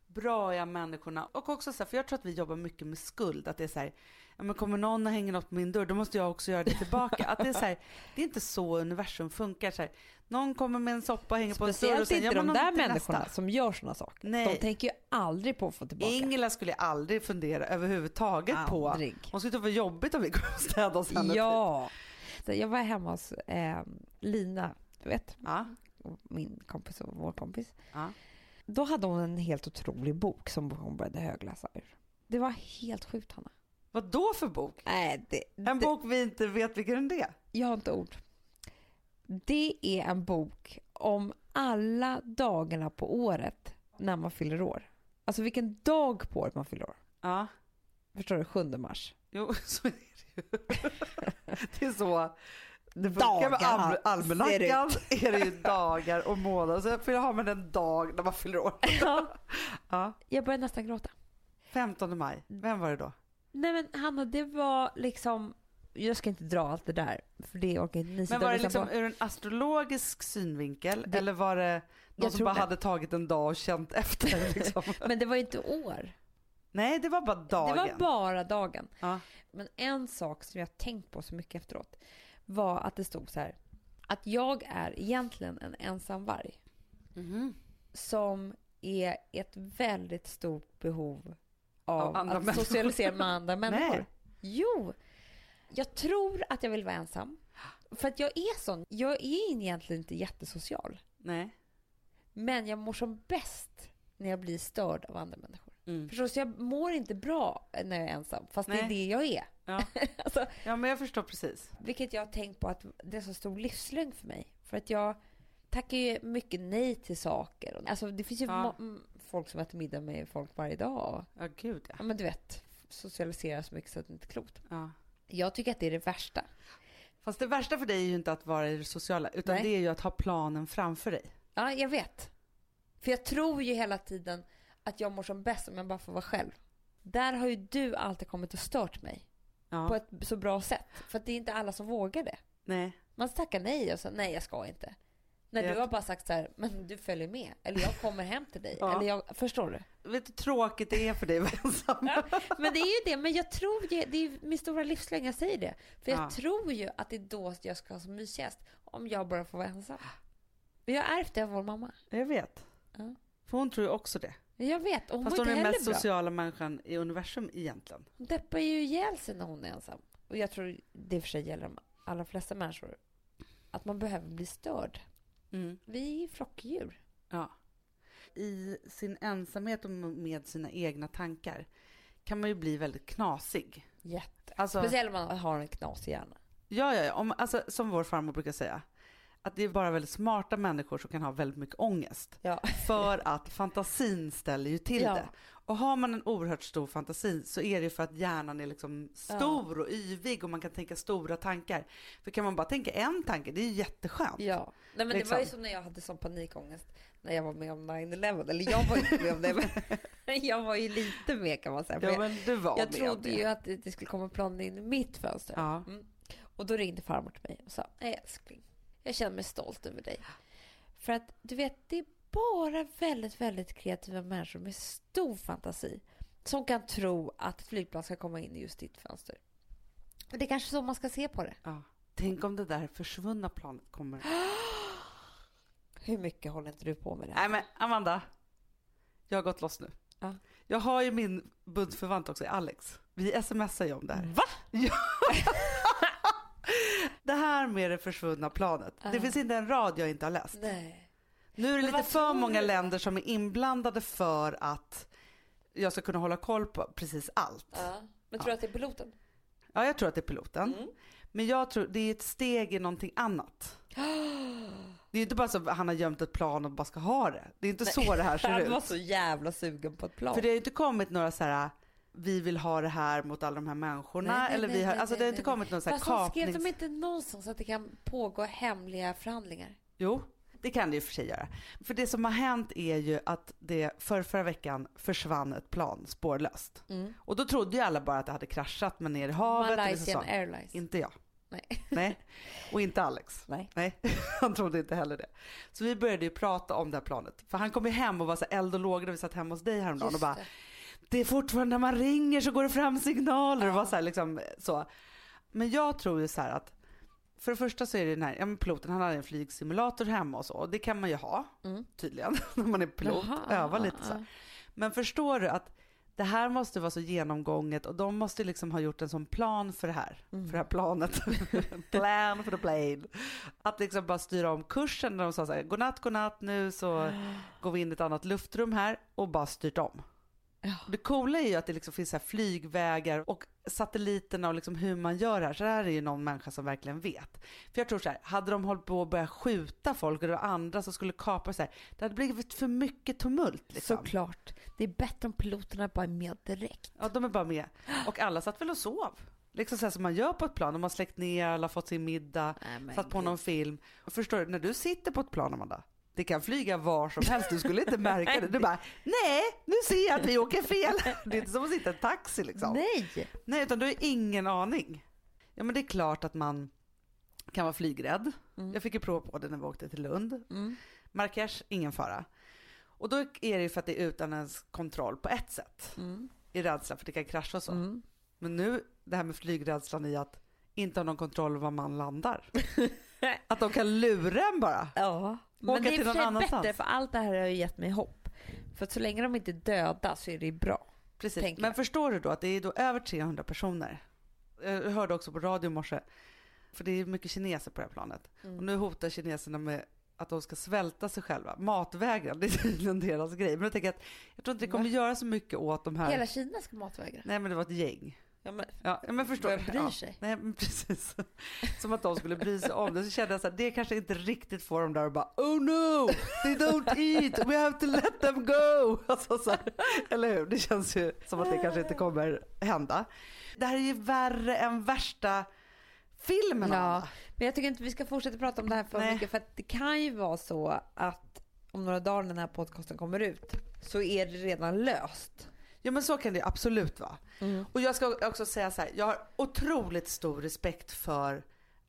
braiga människorna. Och också så här, för jag tror att vi jobbar mycket med skuld. Att det är så här, ja, men kommer någon och hänger något på min dörr, då måste jag också göra det tillbaka. Att det är så här, det är inte så universum funkar. Så här, någon kommer med en soppa och hänger på en dörr och Speciellt sen inte de där människorna nästa. som gör såna saker. Nej. De tänker ju aldrig på att få tillbaka. Ingela skulle aldrig fundera överhuvudtaget Aldrig. på. Hon skulle tycka det var jobbigt om vi kom och städade oss henne. Ja. Så jag var hemma hos eh, Lina, du vet, Ja, min kompis och vår kompis. ja. Då hade hon en helt otrolig bok som hon började högläsa ur. Det var helt sjukt, Hanna. Vad då för bok? Nej, det, En det, bok vi inte vet vilken det är. Jag har inte ord. Det är en bok om alla dagarna på året när man fyller år. Alltså vilken dag på året man fyller år. Ja, Förstår du? 7 mars. jo så är det ju. Det är så. Det funkar med al- almanackan är det ju dagar och månader. Så för har man en dag när man fyller år. Ja. Jag började nästan gråta. 15 maj, vem var det då? Nej men Hanna, det var liksom... Jag ska inte dra allt det där, för det orkar inte ni Men var det liksom på. ur en astrologisk synvinkel Det- eller var det någon som bara det. hade tagit en dag och känt efter? Liksom? Men det var ju inte år. Nej, det var bara dagen. Det var bara dagen. Ja. Men en sak som jag tänkt på så mycket efteråt var att det stod så här. Att jag är egentligen en ensam varg Mhm. som är ett väldigt stort behov av, Av andra att människor. socialisera med andra människor. Nej. Jo, jag tror att jag vill vara ensam. För att jag är sån. Jag är egentligen inte jättesocial. Nej. Men jag mår som bäst när jag blir störd av andra människor. Mm. Förstås, jag mår inte bra när jag är ensam, fast det är Nej. det jag är. Ja. Alltså, ja, men jag förstår precis. vilket jag har tänkt på att det är så stor livslögn för mig. För att jag tackar ju mycket nej till saker. Alltså det finns ju Ja. folk som äter middag med folk varje dag. Ja, gud ja. Ja men du vet, socialiserar så mycket så att det inte är klokt. ja. Jag tycker att det är det värsta. Fast det värsta för dig är ju inte att vara i det sociala, utan Nej. det är ju att ha planen framför dig. Ja, jag vet. För jag tror ju hela tiden att jag mår som bäst om jag bara får vara själv. Där har ju du alltid kommit och stört mig Ja. på ett så bra sätt. För att det är inte alla som vågar det. Nej. Man tackar nej och så nej jag ska inte. När du har bara sagt så här, men du följer med. Eller jag kommer hem till dig. Ja. Eller jag, förstår du? Vet du hur tråkigt det är för dig att vara ensam? Ja, men det är ju det. Men jag tror ju, det är min stora livslögn, jag säger det. För jag Ja. tror ju att det är då jag ska ha som mysigast. Om jag bara får vara ensam. Men jag har ärvt det av vår mamma. Jag vet. För hon tror ju också det. Jag vet. Och hon Fast hon är den mest bra. sociala människan i universum egentligen. Hon deppar ju ihjäl sig när hon är ensam. Och jag tror det i och för sig gäller de allra flesta människor. Att man behöver bli störd. Mm. Vi är ju flockdjur. Ja. I sin ensamhet och med sina egna tankar kan man ju bli väldigt knasig. Jätte. Alltså, Speciellt om man har en knasig hjärna. ja, ja, ja. Om, alltså, som vår farmor brukar säga. Att det är bara väldigt smarta människor som kan ha väldigt mycket ångest. Ja. För att fantasin ställer ju till Ja. det. Och har man en oerhört stor fantasi så är det för att hjärnan är liksom stor och yvig och man kan tänka stora tankar. För kan man bara tänka en tanke, det är ju jätteskönt. Ja. Nej, men Liksom. Det var ju som när jag hade sån panikångest när jag var med om 9-11. Eller jag var inte med om det, men jag var ju lite med kan man säga. Ja, jag, men du var jag med trodde ju att det det skulle komma plan in i mitt fönster. Ja. Mm. Och då ringde farmor till mig och sa, nej älskling, jag känner mig stolt över dig. För att du vet, det är bara väldigt, väldigt kreativa människor med stor fantasi som kan tro att flygplan ska komma in i just ditt fönster. Och det är kanske så man ska se på det. Ja. Tänk om det där försvunna planet kommer. Hur mycket håller inte du på med det? Nej men Amanda, jag har gått loss nu. Ja. Jag har ju min bundsförvant också, Alex. Vi smsar ju om det här. Va? Ja. det här med det försvunna planet. Det Ja. finns inte en rad jag inte har läst. Nej. Nu är det lite för många du? länder som är inblandade för att jag ska kunna hålla koll på precis allt. Ja. Men tror du att det är piloten? Ja, jag tror att det är piloten. Mm. Men jag tror det är ett steg i någonting annat. Det är inte bara så att han har gömt ett plan och bara ska ha det. Det är inte så det här ser Han var ut. så jävla sugen på ett plan. För det har ju inte kommit några så här vi vill ha det här mot alla de här människorna. Nej, nej, eller vi nej, har, nej, alltså nej, det har inte nej, kommit någon så här Fast de skrev de inte någonstans att det kan pågå hemliga förhandlingar? Jo, det kan det ju för sig göra. För det som har hänt är ju att det för förra veckan försvann ett plan spårlöst. Mm. Och då trodde ju alla bara att det hade kraschat men ner i havet. Malaysian. Airlines. Inte jag. Nej. Nej. Och inte Alex. Nej. Nej, han trodde inte heller det. Så vi började ju prata om det här planet. För han kom ju hem och var så eld och lågor när vi satt hemma hos dig häromdagen Just och bara det. det är fortfarande när man ringer så går det fram signaler. Och var så här liksom så. Men jag tror ju så här att för det första så är det den här, ja men piloten han har en flygsimulator hemma och så. Och det kan man ju ha Mm. tydligen när man är pilot. Jaha, Öva lite så. här. Men förstår du att det här måste vara så genomgånget och de måste liksom ha gjort en sån plan för det här, Mm. för det här planet. plan for the plane. Att liksom bara styra om kursen när de sa så här, godnatt, godnatt, nu så går vi in i ett annat luftrum här och bara styrt om. Ja. Det coola är ju att det liksom finns så flygvägar och satelliterna och liksom hur man gör det här. Så det här är ju någon människa som verkligen vet. För jag tror så här, hade de hållit på att börja skjuta folk och det var andra som skulle kapa så här, det hade blivit för mycket tumult. Liksom. Såklart. Det är bättre om piloterna bara är med direkt. Ja, de är bara med. Och alla satt väl och sov. Liksom så här som man gör på ett plan. De har släckt ner, alla har fått sin middag, Nej, satt på gud. någon film. Och förstår du, när du sitter på ett plan Amanda, det kan flyga var som helst, du skulle inte märka det. Du bara, nej, nu ser jag att vi åker fel. Det är inte som att sitta i en taxi liksom. Nej! Nej, utan du har ingen aning. Ja, men det är klart att man kan vara flygrädd. Jag fick ju prova på det när vi åkte till Lund. Mm. Marrakesh, ingen fara. Och då är det ju för att det är utan ens kontroll på ett sätt. Mm. I rädsla för att det kan krascha och så. Mm. Men nu, det här med flygrädslan i att inte ha någon kontroll var man landar. att de kan lura en bara. Ja. Men det är för bättre för allt det här har ju gett mig hopp. För att så länge de inte är döda så är det bra. Precis. Men förstår du då att det är då över 300 personer. Jag hörde också på radio i morse, för det är mycket kineser på det här planet. Mm. Och nu hotar kineserna med att de ska svälta sig själva. Matvägran, det är tydligen deras grej. Men jag tänker att jag tror inte det kommer göra så mycket åt de här. Hela Kina ska matvägra. Nej men det var ett gäng. Ja, men, Ja, men förstår Vem bryr ja. sig? Nej, men precis. Som att de skulle bry sig om det. Så kände jag så här, det kanske inte riktigt får dem där och bara oh no, they don't eat, we have to let them go. Alltså, så här, eller hur? Det känns ju som att det kanske inte kommer hända. Det här är ju värre än värsta filmen. Ja, men jag tycker inte vi ska fortsätta prata om det här för Nej. mycket för att det kan ju vara så att om några dagar när den här podcasten kommer ut så är det redan löst. Ja men så kan det absolut vara. Mm. Och jag ska också säga så här, jag har otroligt stor respekt för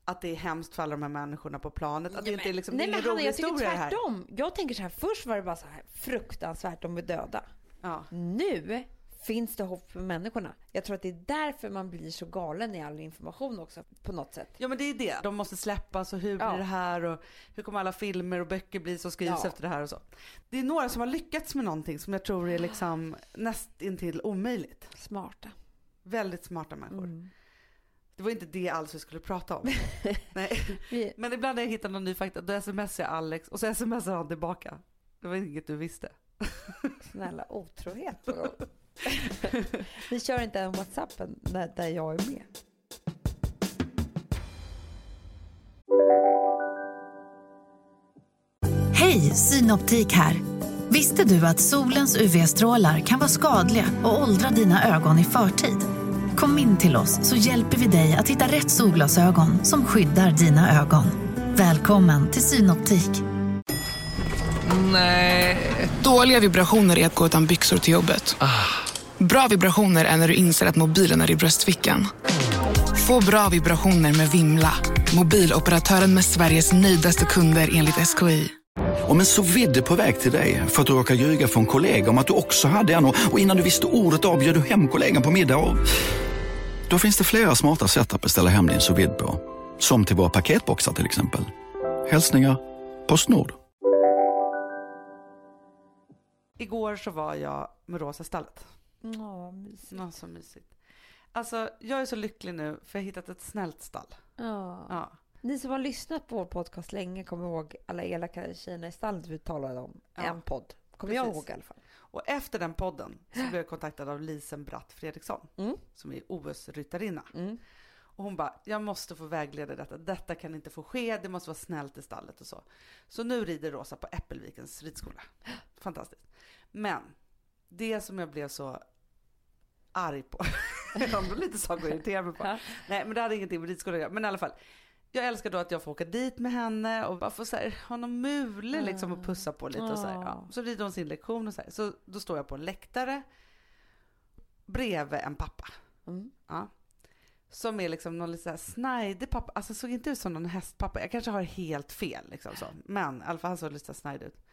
att det är hemskt för alla de här människorna på planet. Att det inte är liksom, Nej men Hanna, jag tycker det här. tvärtom. Jag tänker så här, först var det bara så här fruktansvärt, de är döda. Ja. Nu finns det hopp för människorna. Jag tror att det är därför man blir så galen i all information också på något sätt. Ja men det är det. De måste släppas och hur Ja. blir det här och hur kommer alla filmer och böcker bli som skrivs Ja. efter det här och så. Det är några som har lyckats med någonting som jag tror är liksom nästintill omöjligt. Smarta. Väldigt smarta människor. Mm. Det var inte det alls vi skulle prata om. Nej. Men ibland när jag hittar någon ny fakta då smsar jag Alex och så smsar han tillbaka. Det var inget du visste. snälla otrohet på. Vi kör inte en Whatsappen där, där jag är med. Hej, Synoptik här. Visste du att solens UV-strålar kan vara skadliga och åldra dina ögon i förtid? Kom in till oss så hjälper vi dig att hitta rätt solglasögon som skyddar dina ögon. Välkommen till Synoptik. Nej. Dåliga vibrationer är att gå utan byxor till jobbet. Bra vibrationer är när du inser att mobilen är i bröstfickan. Få bra vibrationer med Vimla. Mobiloperatören med Sveriges nöjdaste kunder enligt SKI. Om en så vidde på väg till dig för att du råkar ljuga från kollega om att du också hade en och innan du visste ordet av du hem kollegan på middag och... Då finns det flera smarta sätt att beställa hem din sous på. Som till våra paketboxar till exempel. Hälsningar Postnord. Igår så var jag med Rosa stallet. Ja, mysigt. Ja, så mysigt. Alltså jag är så lycklig nu för jag har hittat ett snällt stall. Ja. Ja. Ni som har lyssnat på vår podcast länge kommer ihåg alla elaka tjejerna i stallet vi talade om. Ja. En podd. Kommer jag Precis. ihåg i alla fall. Och efter den podden så blev jag kontaktad av Lisen Bratt Fredriksson Mm. som är OS-ryttarinna. Mm. Och hon bara, jag måste få vägleda detta. Detta kan inte få ske, det måste vara snällt i stallet och så. Så nu rider Rosa på Äppelvikens ridskola. Fantastiskt. Men det som jag blev så arg på, jag ändå lite saker att irritera mig på. Ja. Nej men det hade ingenting med ridskola att göra. Men i alla fall. Jag älskar då att jag får åka dit med henne och bara få så här, ha någon mule liksom och pussa på lite och så här. Ja. Så rider hon sin lektion och så här. Så då står jag på en läktare bredvid en pappa. Mm. Ja. Som är liksom någon lite så här snajdig pappa. Alltså såg inte ut som någon hästpappa. Jag kanske har helt fel liksom så. Men i alla fall han såg lite snajdig ut.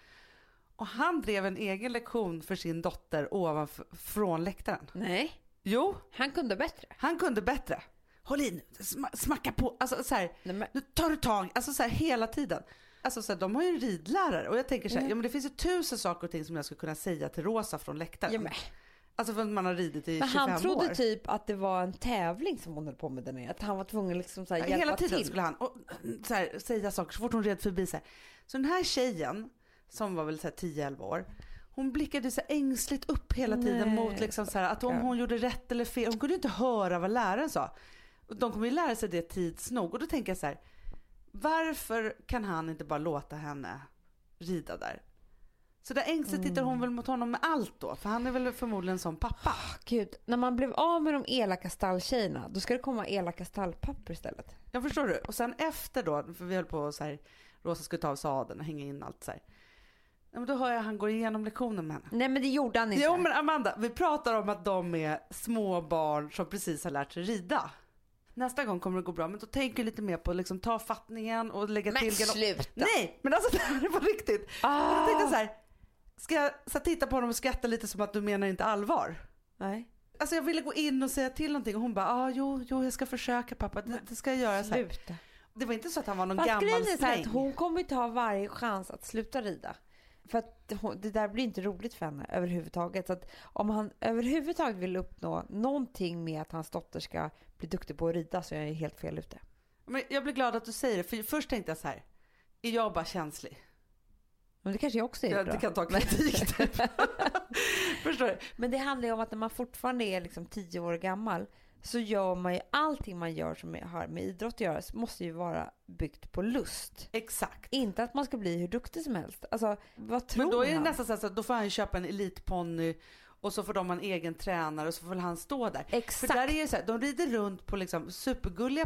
Och han drev en egen lektion för sin dotter ovanför, från läktaren. Nej, Jo, han kunde bättre. han kunde bättre. Håll i nu, sma- smacka på. Alltså så här, Nej, men, nu tar du tag. Alltså så här hela tiden. Alltså så här, de har ju en ridlärare och jag tänker så här, Mm. ja men det finns ju tusen saker och ting som jag skulle kunna säga till Rosa från läktaren. ja, men, Alltså för att man har ridit i men 25 han trodde år. typ att det var en tävling som hon höll på med där nere. Att han var tvungen liksom så här hjälpa Hela tiden till. skulle han och, så här, säga saker så fort hon red förbi. Så, här. så den här tjejen, som var väl så här 10-11 år, hon blickade så ängsligt upp hela tiden Nej, mot liksom så här, att om hon gjorde rätt eller fel. Hon kunde inte höra vad läraren sa. De kommer ju lära sig det tids nog. Och då tänker jag så här, varför kan han inte bara låta henne rida där? Så där ängsligt tittar hon väl mot honom med allt då? För han är väl förmodligen som pappa. Gud, när man blev av med de elaka stalltjejerna, då ska det komma elaka stallpappor istället. Jag förstår du. Och sen efter då, för vi höll på så här, Rosa skulle ta av sadeln och hänga in allt så här. Ja, men då hör jag han går igenom lektionen med henne. Nej men det gjorde han inte. Jo men Amanda, vi pratar om att de är små barn som precis har lärt sig rida. Nästa gång kommer det gå bra, men då tänker jag lite mer på liksom ta fattningen och lägga Men till. sluta! Nej, men alltså det här är på riktigt. Ah. Jag tänkte så här, ska jag så här, titta på honom och skratta lite som att du menar inte allvar? Nej. Alltså jag ville gå in och säga till någonting och hon bara, ah, jo, jo, jag ska försöka pappa, det, det ska jag göra. Så här. Sluta. Det var inte så att han var någon Fast gammal grejen är så här släng. att hon kommer ha varje chans att sluta rida. För att det där blir inte roligt för henne överhuvudtaget. Så att om han överhuvudtaget vill uppnå någonting med att hans dotter ska bli duktig på att rida så är jag helt fel ute. Men jag blir glad att du säger det, för först tänkte jag så här, är jag bara känslig? Men det kanske jag också är Jag inte kan ta kritik typ. Förstår du? Men det handlar ju om att när man fortfarande är liksom tio år gammal så gör man ju allting man gör som har med idrott att göra måste ju vara byggt på lust. Exakt. Inte att man ska bli hur duktig som helst. Alltså vad tror Men då är det han? nästan så att då får han ju köpa en elitponny och så får de ha en egen tränare och så får han stå där. Exakt. För där är ju så här, de rider runt på liksom supergulliga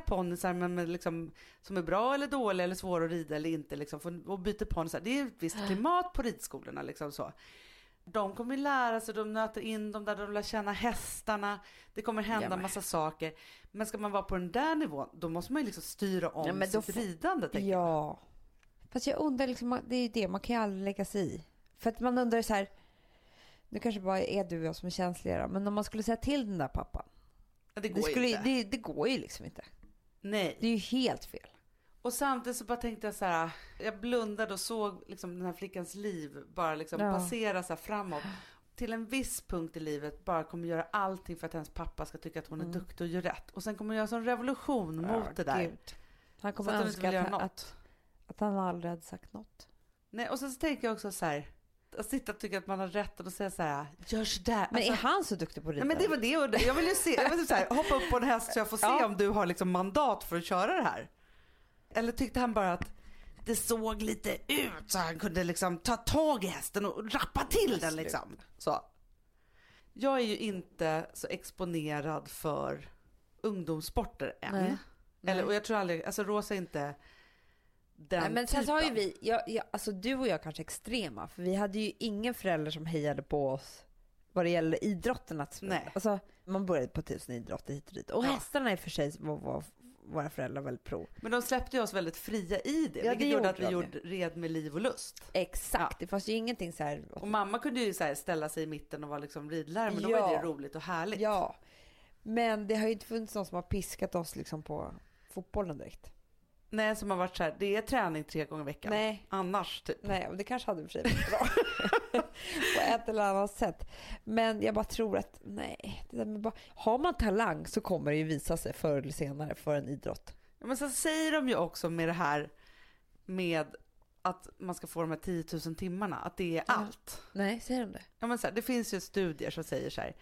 men med liksom, som är bra eller dåliga eller svåra att rida eller inte liksom, och byter ponnysar. Det är ett visst klimat på ridskolorna liksom så. De kommer lära sig, de nöter in dem där, de lär känna hästarna. Det kommer hända Ja, men- massa saker. Men ska man vara på den där nivån, då måste man ju liksom styra om Ja, men sitt ridande. tänker jag. Ja. Fast jag undrar, liksom, det är ju det, man kan ju aldrig lägga sig i. För att man undrar så här, nu kanske bara är du och jag som är känsliga men om man skulle säga till den där pappan. Ja, det går Det, skulle, det, det går ju liksom inte. Nej. Det är ju helt fel. Och samtidigt så bara tänkte jag så här, jag blundade och såg liksom den här flickans liv bara liksom Ja. passera så framåt. Till en viss punkt i livet bara kommer göra allting för att hennes pappa ska tycka att hon är duktig och gör rätt. Och sen kommer hon göra sån revolution mot Mm. Ja, det där. Gud. Han kommer att önska att, han- något. att, att han aldrig hade sagt något. Nej, och sen så tänker jag också så här, att sitta och tycka att man har rätt och säga så här, gör sådär. Men Alltså, är han så duktig på att rida? Nej men det var det det. Jag vill ju se, jag vill typ så här, hoppa upp på en häst så jag får se Ja. om du har liksom mandat för att köra det här. Eller tyckte han bara att det såg lite ut så han kunde liksom ta tag i hästen och rappa till den liksom. Så. Jag är ju inte så exponerad för ungdomssporter än. Nej. Eller, och jag tror aldrig, alltså Rosa är inte den Nej, men sen så har ju typen. vi, jag, jag, alltså du och jag kanske extrema, för vi hade ju ingen förälder som hejade på oss vad det gäller idrotten. Att, Nej. Alltså, man började på tusen idrotter hit och dit. Och Ja. hästarna i och för sig var, var våra föräldrar väldigt pro. Men de släppte ju oss väldigt fria i det, Ja, vilket det gjorde att vi de gjorde, red med liv och lust. Exakt, det fanns ju ingenting så här. Och mamma kunde ju så ställa sig i mitten och vara liksom ridlärare, men då Ja. var det roligt och härligt. Ja, men det har ju inte funnits någon som har piskat oss liksom på fotbollen direkt. Nej, som har varit så här, det är träning tre gånger i veckan. Nej. Annars typ. Nej, och det kanske hade för sig varit bra. på ett eller annat sätt. Men jag bara tror att, nej. Det där bara, har man talang så kommer det ju visa sig förr eller senare för en idrott. Men så säger de ju också med det här med att man ska få de här 10 000 timmarna, att det är allt. Nej, säger de det? Ja, men så här, det finns ju studier som säger så här,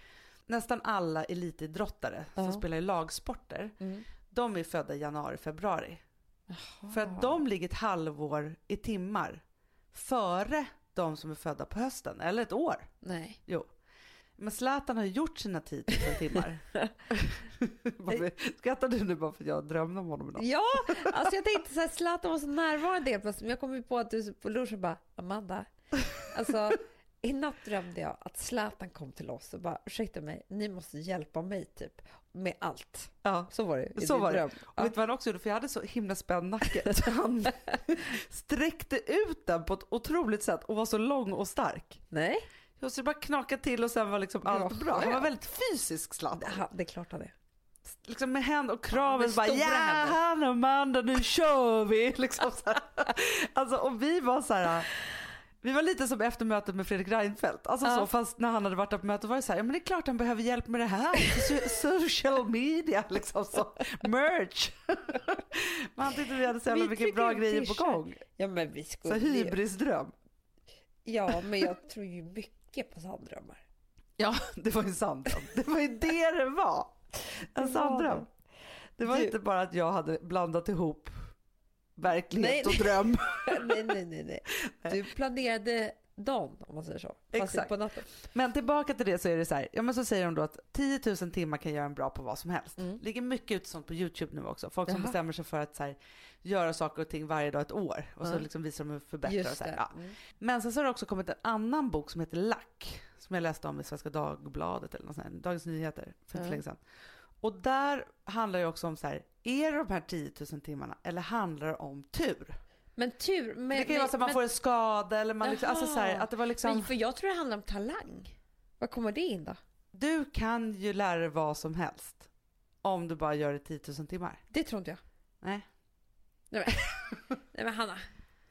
nästan alla elitidrottare som Ja. spelar i lagsporter, Mm. de är födda i januari, februari. För att de ligger ett halvår i timmar före de som är födda på hösten, eller ett år. Nej. Jo. Men Zlatan har gjort sina 10 000 timmar. Skrattar du nu bara för att jag drömde om honom idag? Ja, alltså jag tänkte så här, Zlatan var så närvarande helt plötsligt. Men jag kom ju på att du på lunchen bara, Amanda, alltså i natt drömde jag att Zlatan kom till oss och bara, ursäkta mig, ni måste hjälpa mig typ med allt. Ja. Så var det Så var det. dröm. Och vet du vad han också gjorde? För jag hade så himla spänd nacke. Så han sträckte ut den på ett otroligt sätt och var så lång och stark. Nej, Och så det bara knakade till och sen var liksom Det var allt bra. Han var väldigt fysisk Zlatan. det, det är klart han är. Liksom med händer och kraven med bara ja händer." han och Amanda nu kör vi. Liksom så här. Alltså och vi var så här. Vi var lite som efter mötet med Fredrik Reinfeldt. Alltså Ja. så, fast när han hade varit där på mötet var det så här, ja men det är klart han behöver hjälp med det här. So- Social media liksom så. Merch. Men han tyckte vi hade så jävla Vi mycket bra grejer på gång. Ja, men vi Så skulle... hybrisdröm. Ja, men jag tror ju mycket på sanddrömmar. Ja, det var ju sann dröm. Det var ju det det var. En Det sann var dröm. Det var Du- inte bara att jag hade blandat ihop verklighet Nej, och dröm. nej, nej, nej, nej. Du planerade dagen, om man säger så. Fast Exakt. på natten. Men tillbaka till det så är det så här, ja men så säger de då att 10 000 timmar kan göra en bra på vad som helst. Mm. Ligger mycket ute sånt på YouTube nu också. Folk som Jaha. bestämmer sig för att så här, göra saker och ting varje dag ett år och så Ja. liksom visar de hur förbättrar och så här. Ja. Mm. Men sen så har det också kommit en annan bok som heter Lack som jag läste om i Svenska Dagbladet eller något sånt här, Dagens Nyheter för inte Ja. länge sedan. Och där handlar det också om så här, är det de här 10 000 timmarna eller handlar det om tur? Men tur... Men, det kan ju vara så att man men, får en skada eller man liksom, alltså så här, att det var liksom, men för jag tror det handlar om talang. Vad kommer det in då? du kan ju lära dig vad som helst om du bara gör det 10 000 timmar. Det tror inte jag. Nej. Nej men, nej, men Hanna,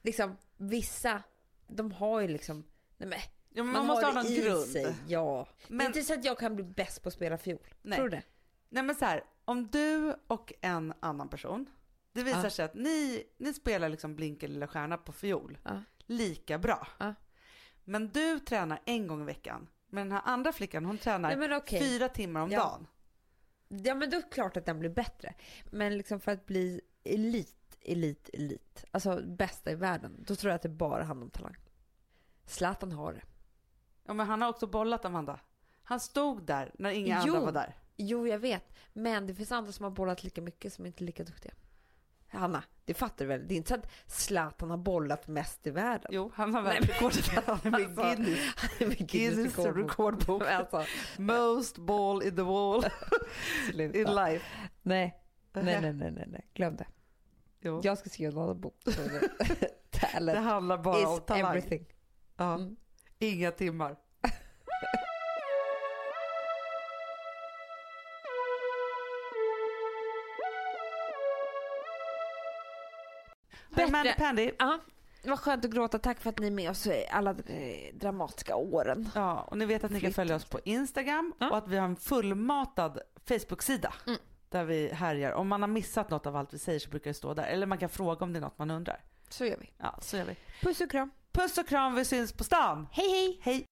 liksom vissa, de har ju liksom... Nej, men, Ja, men man, måste ha någon grund. Sig, ja. Det är Men- inte så att jag kan bli bäst på att spela fiol. Nej. Tror du det? Nej men så här, om du och en annan person, det visar Ja. sig att ni, ni spelar liksom Blinka lilla stjärna på fiol Ja. lika bra. Ja. Men du tränar en gång i veckan. Men den här andra flickan hon tränar Nej, okej. fyra timmar om Ja. dagen. Ja men då är det klart att den blir bättre. Men liksom för att bli elit, elit, elit. Alltså bästa i världen. Då tror jag att det bara handlar om talang. Zlatan har det. Ja, men han har också bollat Amanda. Han stod där när inga Jo. andra var där. Jo jag vet. Men det finns andra som har bollat lika mycket som inte är lika duktiga. Hanna, det fattar du väl? Det är inte så att Zlatan har bollat mest i världen. Jo, han har i alltså, Guinness. I Guinness rekordbok. Alltså, Most ball in the wall in life. Nej. Nej, nej, nej, nej, nej. Glöm det. Jo. Jag ska skriva en annan bok. Det Talent handlar bara om talang. everything. Ja. Mm. Inga timmar. Bättre. Mandy Pandy. Ja, vad skönt att gråta. Tack för att ni är med oss i alla eh, dramatiska åren. Ja, och ni vet att ni kan följa oss på Instagram Ja. och att vi har en fullmatad Facebook-sida Mm. där vi härjar. Om man har missat något av allt vi säger så brukar det stå där. Eller man kan fråga om det är något man undrar. Så gör vi. Ja, så gör vi. Puss och kram. Puss och kram, vi syns på stan. Hej hej! Hej!